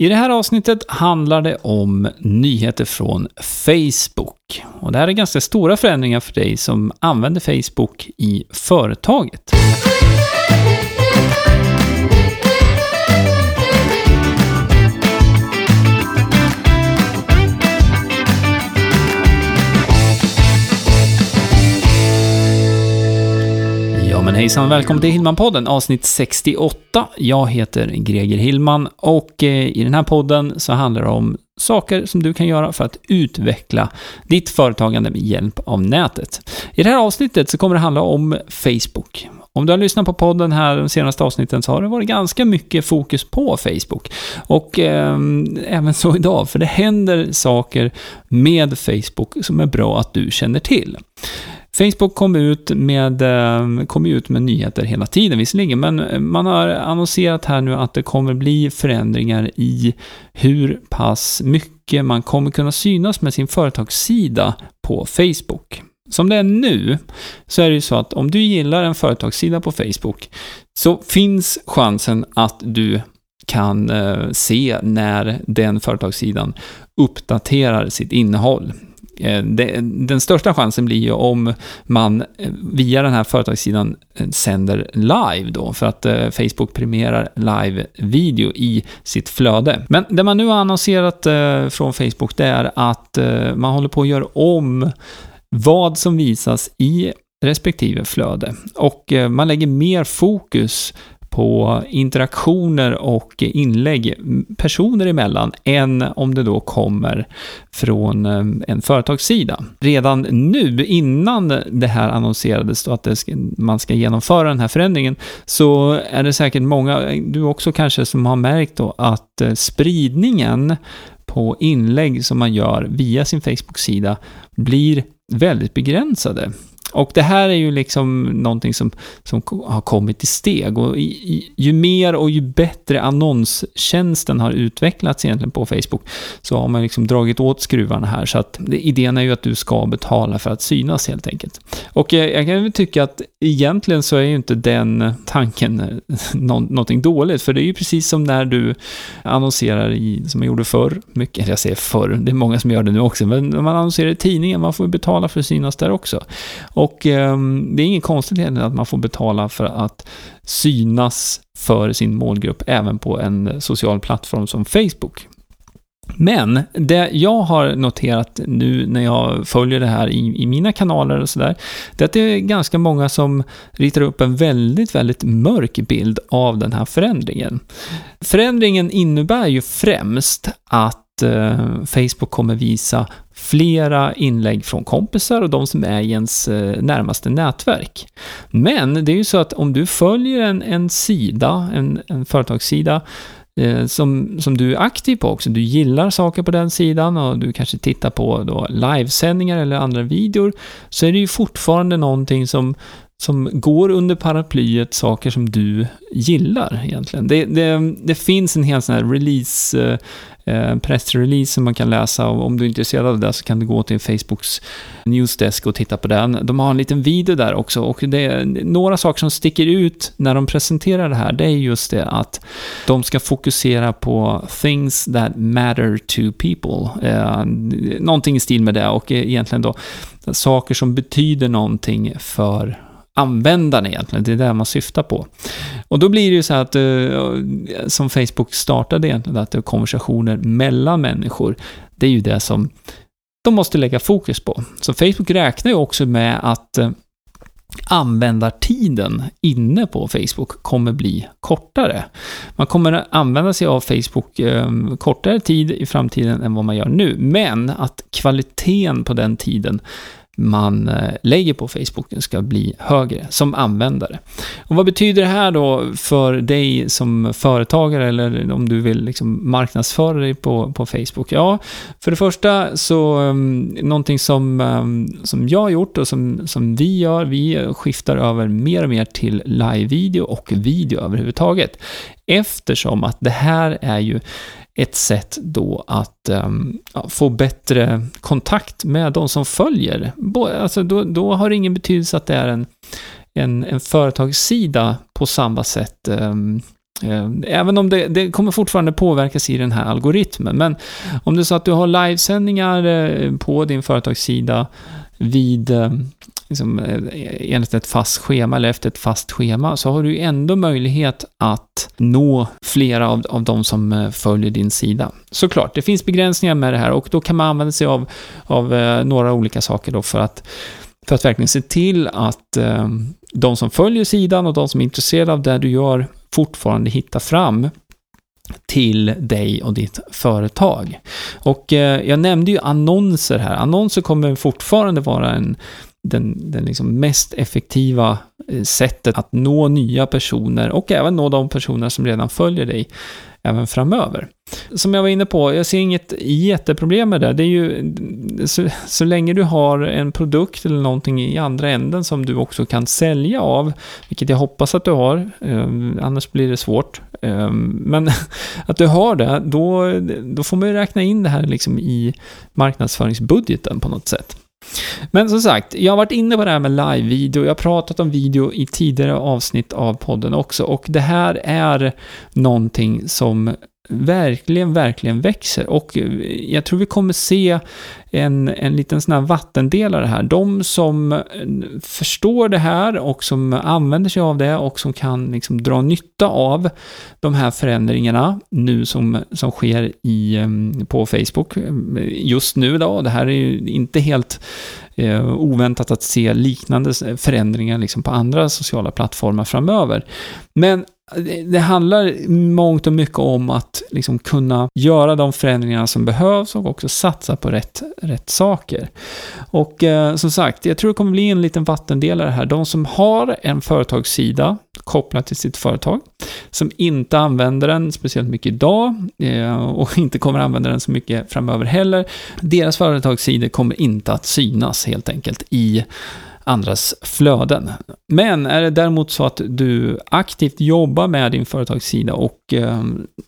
I det här avsnittet handlar det om nyheter från Facebook. Och det här är ganska stora förändringar för dig som använder Facebook i företaget. Men hejsan och välkommen till Hillman-podden avsnitt 68. Jag heter Greger Hillman och eh, i den här podden så handlar det om saker som du kan göra för att utveckla ditt företagande med hjälp av nätet. I det här avsnittet så kommer det handla om Facebook. Om du har lyssnat på podden här de senaste avsnitten så har det varit ganska mycket fokus på Facebook. Och eh, även så idag, för det händer saker med Facebook som är bra att du känner till. Facebook kom ut, med, eh, kom ut med nyheter hela tiden visserligen, men eh, man har annonserat här nu att det kommer bli förändringar i hur pass mycket man kommer kunna synas med sin företagssida på Facebook. Som det är nu så är det ju så att om du gillar en företagssida på Facebook så finns chansen att du kan eh, se när den företagssidan uppdaterar sitt innehåll. Eh, den största chansen blir ju om man eh, via den här företagssidan eh, sänder live då, för att Facebook premierar live-video i sitt flöde. Men det man nu har annonserat från Facebook, det är att man håller på att göra om vad som visas i respektive flöde. Och man lägger mer fokus på interaktioner och inlägg personer emellan än om det då kommer från eh, en företagssida. Redan nu, innan det här annonserades då att ska, man ska genomföra den här förändringen, så är det säkert många, du också kanske, som har märkt då att eh, spridningen på inlägg som man gör via sin Facebook-sida blir väldigt begränsade. Och det här är ju liksom någonting som, som har kommit i steg och i, i, ju mer och ju bättre annonstjänsten har utvecklats egentligen på Facebook så har man liksom dragit åt skruvarna här så att det, idén är ju att du ska betala för att synas helt enkelt. Och jag, jag kan väl tycka att egentligen så är ju inte den tanken eh, nå, någonting dåligt för det är ju precis som när du annonserar i, som man gjorde förr, mycket, jag säger förr, det är många som gör det nu också, men när man annonserar i tidningen, man får ju betala för att synas där också. Och eh, det är ingen konstigt att man får betala för att synas för sin målgrupp även på en social plattform som Facebook. Men det jag har noterat nu när jag följer det här i, i mina kanaler och sådär, det är att det är ganska många som ritar upp en väldigt, väldigt mörk bild av den här förändringen. Förändringen innebär ju främst att eh, Facebook kommer visa flera inlägg från kompisar och de som är i ens eh, närmaste nätverk. Men det är ju så att om du följer en, en sida, en, en företagssida, eh, som, som du är aktiv på också. Du gillar saker på den sidan och du kanske tittar på då livesändningar eller andra videor, så är det ju fortfarande någonting som, som går under paraplyet saker som du gillar egentligen. Det, det, det finns en hel sån här release eh, Eh, pressrelease som man kan läsa. Och om du är intresserad av det så kan du gå till Facebooks newsdesk och titta på den. De har en liten video där också och det är några saker som sticker ut när de presenterar det här. Det är just det att de ska fokusera på things that matter to people. Eh, någonting i stil med det och egentligen då saker som betyder någonting för användaren egentligen, det är det man syftar på. Och då blir det ju så att, eh, som Facebook startade egentligen, att det är konversationer mellan människor, det är ju det som de måste lägga fokus på. Så Facebook räknar ju också med att eh, användartiden inne på Facebook kommer bli kortare. Man kommer använda sig av Facebook eh, kortare tid i framtiden än vad man gör nu, men att kvaliteten på den tiden man eh, lägger på Facebook ska bli högre som användare. Och vad betyder det här då för dig som företagare eller om du vill liksom marknadsföra dig på, på Facebook? Ja, för det första så um, någonting som, um, som jag har gjort och som, som vi gör, vi skiftar över mer och mer till live-video och video överhuvudtaget. Eftersom att det här är ju ett sätt då att um, få bättre kontakt med de som följer. Alltså då, då har det ingen betydelse att det är en, en, en företagssida på samma sätt um, även om det, det, kommer fortfarande påverkas i den här algoritmen. Men om det är så att du har livesändningar eh, på din företagssida vid liksom, eh, enligt ett fast schema eller efter ett fast schema så har du ändå möjlighet att nå flera av, av de som eh, följer din sida. Såklart, det finns begränsningar med det här och då kan man använda sig av, av eh, några olika saker då för att för att verkligen se till att eh, de som följer sidan och de som är intresserade av det du gör fortfarande hittar fram till dig och ditt företag. Och eh, jag nämnde ju annonser här. Annonser kommer fortfarande vara en, den, den liksom mest effektiva eh, sättet att nå nya personer och även nå de personer som redan följer dig även framöver. Som jag var inne på, jag ser inget jätteproblem med det. Det är ju, så, så länge du har en produkt eller någonting i andra änden som du också kan sälja av, vilket jag hoppas att du har, eh, annars blir det svårt. Eh, men att du har det, då, då får man ju räkna in det här liksom i marknadsföringsbudgeten på något sätt. Men som sagt, jag har varit inne på det här med live-video. Jag har pratat om video i tidigare avsnitt av podden också. Och det här är någonting som verkligen, verkligen växer. Och eh, jag tror vi kommer se en, en liten sån här vattendelare här. De som eh, förstår det här och som använder sig av det och som kan liksom dra nytta av de här förändringarna nu som, som sker i, eh, på Facebook just nu då. Det här är ju inte helt eh, oväntat att se liknande förändringar liksom på andra sociala plattformar framöver. Men det handlar mångt och mycket om att liksom kunna göra de förändringar som behövs och också satsa på rätt, rätt saker. Och eh, som sagt, jag tror det kommer bli en liten vattendelare här. De som har en företagssida kopplad till sitt företag, som inte använder den speciellt mycket idag eh, och inte kommer använda den så mycket framöver heller, deras företagssidor kommer inte att synas helt enkelt i andras flöden. Men är det däremot så att du aktivt jobbar med din företagssida och eh,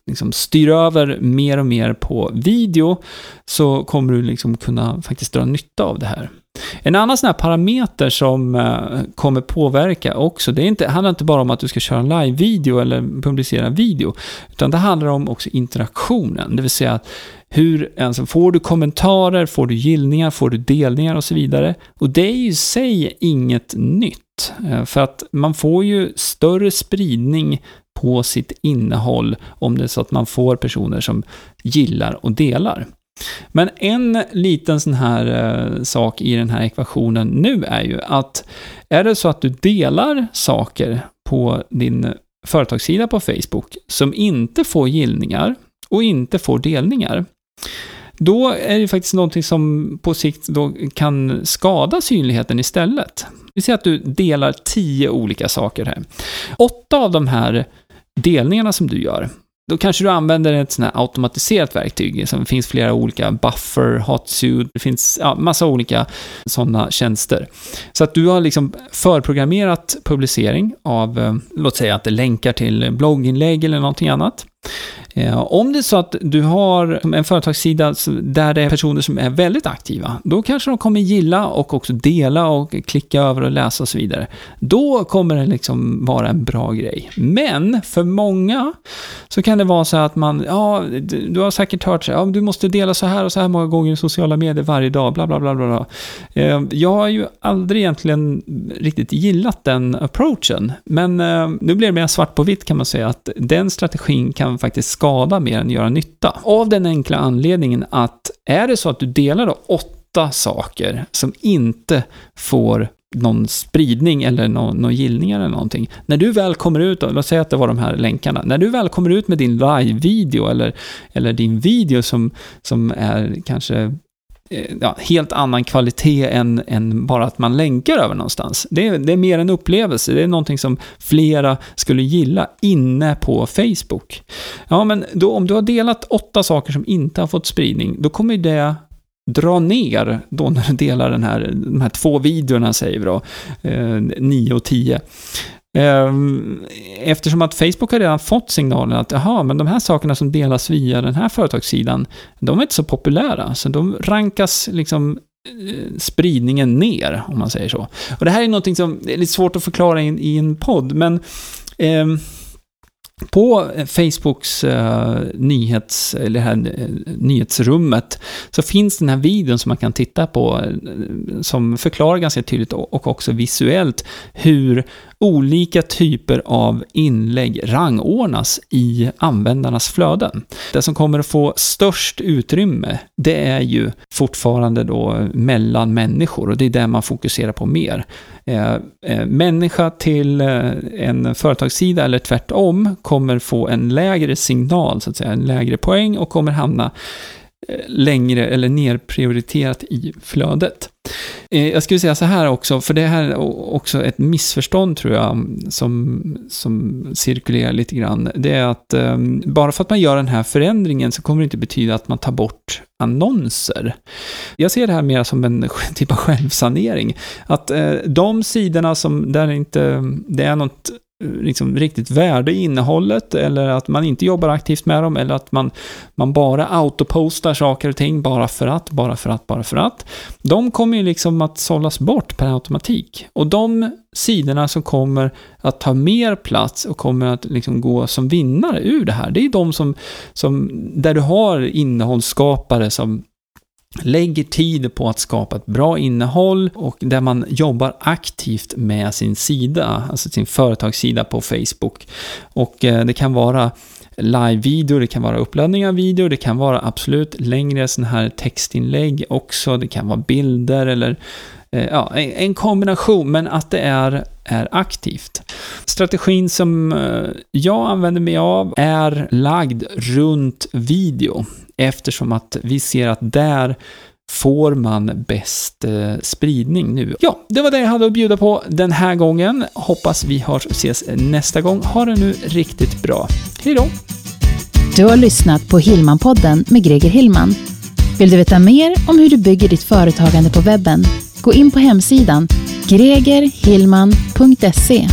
liksom styr över mer och mer på video så kommer du liksom kunna faktiskt dra nytta av det här. En annan sån här parameter som eh, kommer påverka också, det är inte, handlar inte bara om att du ska köra en live-video eller publicera video, utan det handlar om också interaktionen, det vill säga att hur, alltså får du kommentarer, får du gillningar, får du delningar och så vidare. Och det är ju i sig inget nytt, eh, för att man får ju större spridning på sitt innehåll om det är så att man får personer som gillar och delar. Men en liten sån här eh, sak i den här ekvationen nu är ju att är det så att du delar saker på din företagssida på Facebook som inte får gillningar och inte får delningar, då är det faktiskt någonting som på sikt då kan skada synligheten istället. Vi säger att du delar tio olika saker här. Åtta av de här delningarna som du gör, då kanske du använder ett sånt här automatiserat verktyg. Det finns flera olika, Buffer, Hotsuit, det finns ja, massa olika sådana tjänster. Så att du har liksom förprogrammerat publicering av, eh, låt säga att det länkar till blogginlägg eller någonting annat. Eh, om det är så att du har en företagssida där det är personer som är väldigt aktiva, då kanske de kommer gilla och också dela och klicka över och läsa och så vidare. Då kommer det liksom vara en bra grej. Men för många så kan det vara så att man, ja, du har säkert hört så ja, du måste dela så här och så här många gånger i sociala medier varje dag, bla bla bla bla. Eh, jag har ju aldrig egentligen riktigt gillat den approachen, men eh, nu blir det mer svart på vitt kan man säga att den strategin kan faktiskt skada mer än göra nytta. Av den enkla anledningen att är det så att du delar då åtta saker som inte får någon spridning eller någon, någon gillning eller någonting. När du väl kommer ut, låt säga att det var de här länkarna, när du väl kommer ut med din live-video eller, eller din video som, som är kanske Eh, ja, helt annan kvalitet än, än, bara att man länkar över någonstans. Det är, det är mer en upplevelse, det är någonting som flera skulle gilla inne på Facebook. Ja, men då, om du har delat åtta saker som inte har fått spridning, då kommer det dra ner då när du delar den här, de här två videorna, säger vi då, eh, 9 och 10. Ehm, eftersom att Facebook har redan fått signalen att aha, men de här sakerna som delas via den här företagssidan, de är inte så populära, så de rankas liksom eh, spridningen ner, om man säger så. Och det här är någonting som är lite svårt att förklara i, i en podd, men eh, på Facebooks uh, nyhets, eller här, uh, nyhetsrummet så finns den här videon som man kan titta på uh, som förklarar ganska tydligt och också visuellt hur olika typer av inlägg rangordnas i användarnas flöden. Det som kommer att få störst utrymme, det är ju fortfarande då mellan människor och det är det man fokuserar på mer. Eh, eh, människa till eh, en företagssida eller tvärtom kommer få en lägre signal, så att säga, en lägre poäng och kommer hamna längre eller nerprioriterat i flödet. Eh, jag skulle säga så här också, för det här är också ett missförstånd tror jag, som, som cirkulerar lite grann. Det är att um, bara för att man gör den här förändringen så kommer det inte betyda att man tar bort annonser. Jag ser det här mer som en typ av självsanering. Att uh, de sidorna som, där inte det är något liksom riktigt värde i innehållet eller att man inte jobbar aktivt med dem eller att man, man bara autopostar saker och ting bara för att, bara för att, bara för att. De kommer ju liksom att sållas bort per automatik. Och de sidorna som kommer att ta mer plats och kommer att liksom gå som vinnare ur det här, det är de som, som där du har innehållsskapare som lägger tid på att skapa ett bra innehåll och där man jobbar aktivt med sin sida, alltså sin företagssida på Facebook. Och eh, det kan vara live-video, det kan vara uppladdning av video, det kan vara absolut längre sådana här textinlägg också, det kan vara bilder eller eh, ja, en kombination, men att det är, är aktivt. Strategin som eh, jag använder mig av är lagd runt video eftersom att vi ser att där får man bäst eh, spridning nu. Ja, det var det jag hade att bjuda på den här gången. Hoppas vi hörs och ses nästa gång. Ha det nu riktigt bra. Hej då! Du har lyssnat på Hillman-podden med Greger Hillman. Vill du veta mer om hur du bygger ditt företagande på webben? Gå in på hemsidan gregerhillman.se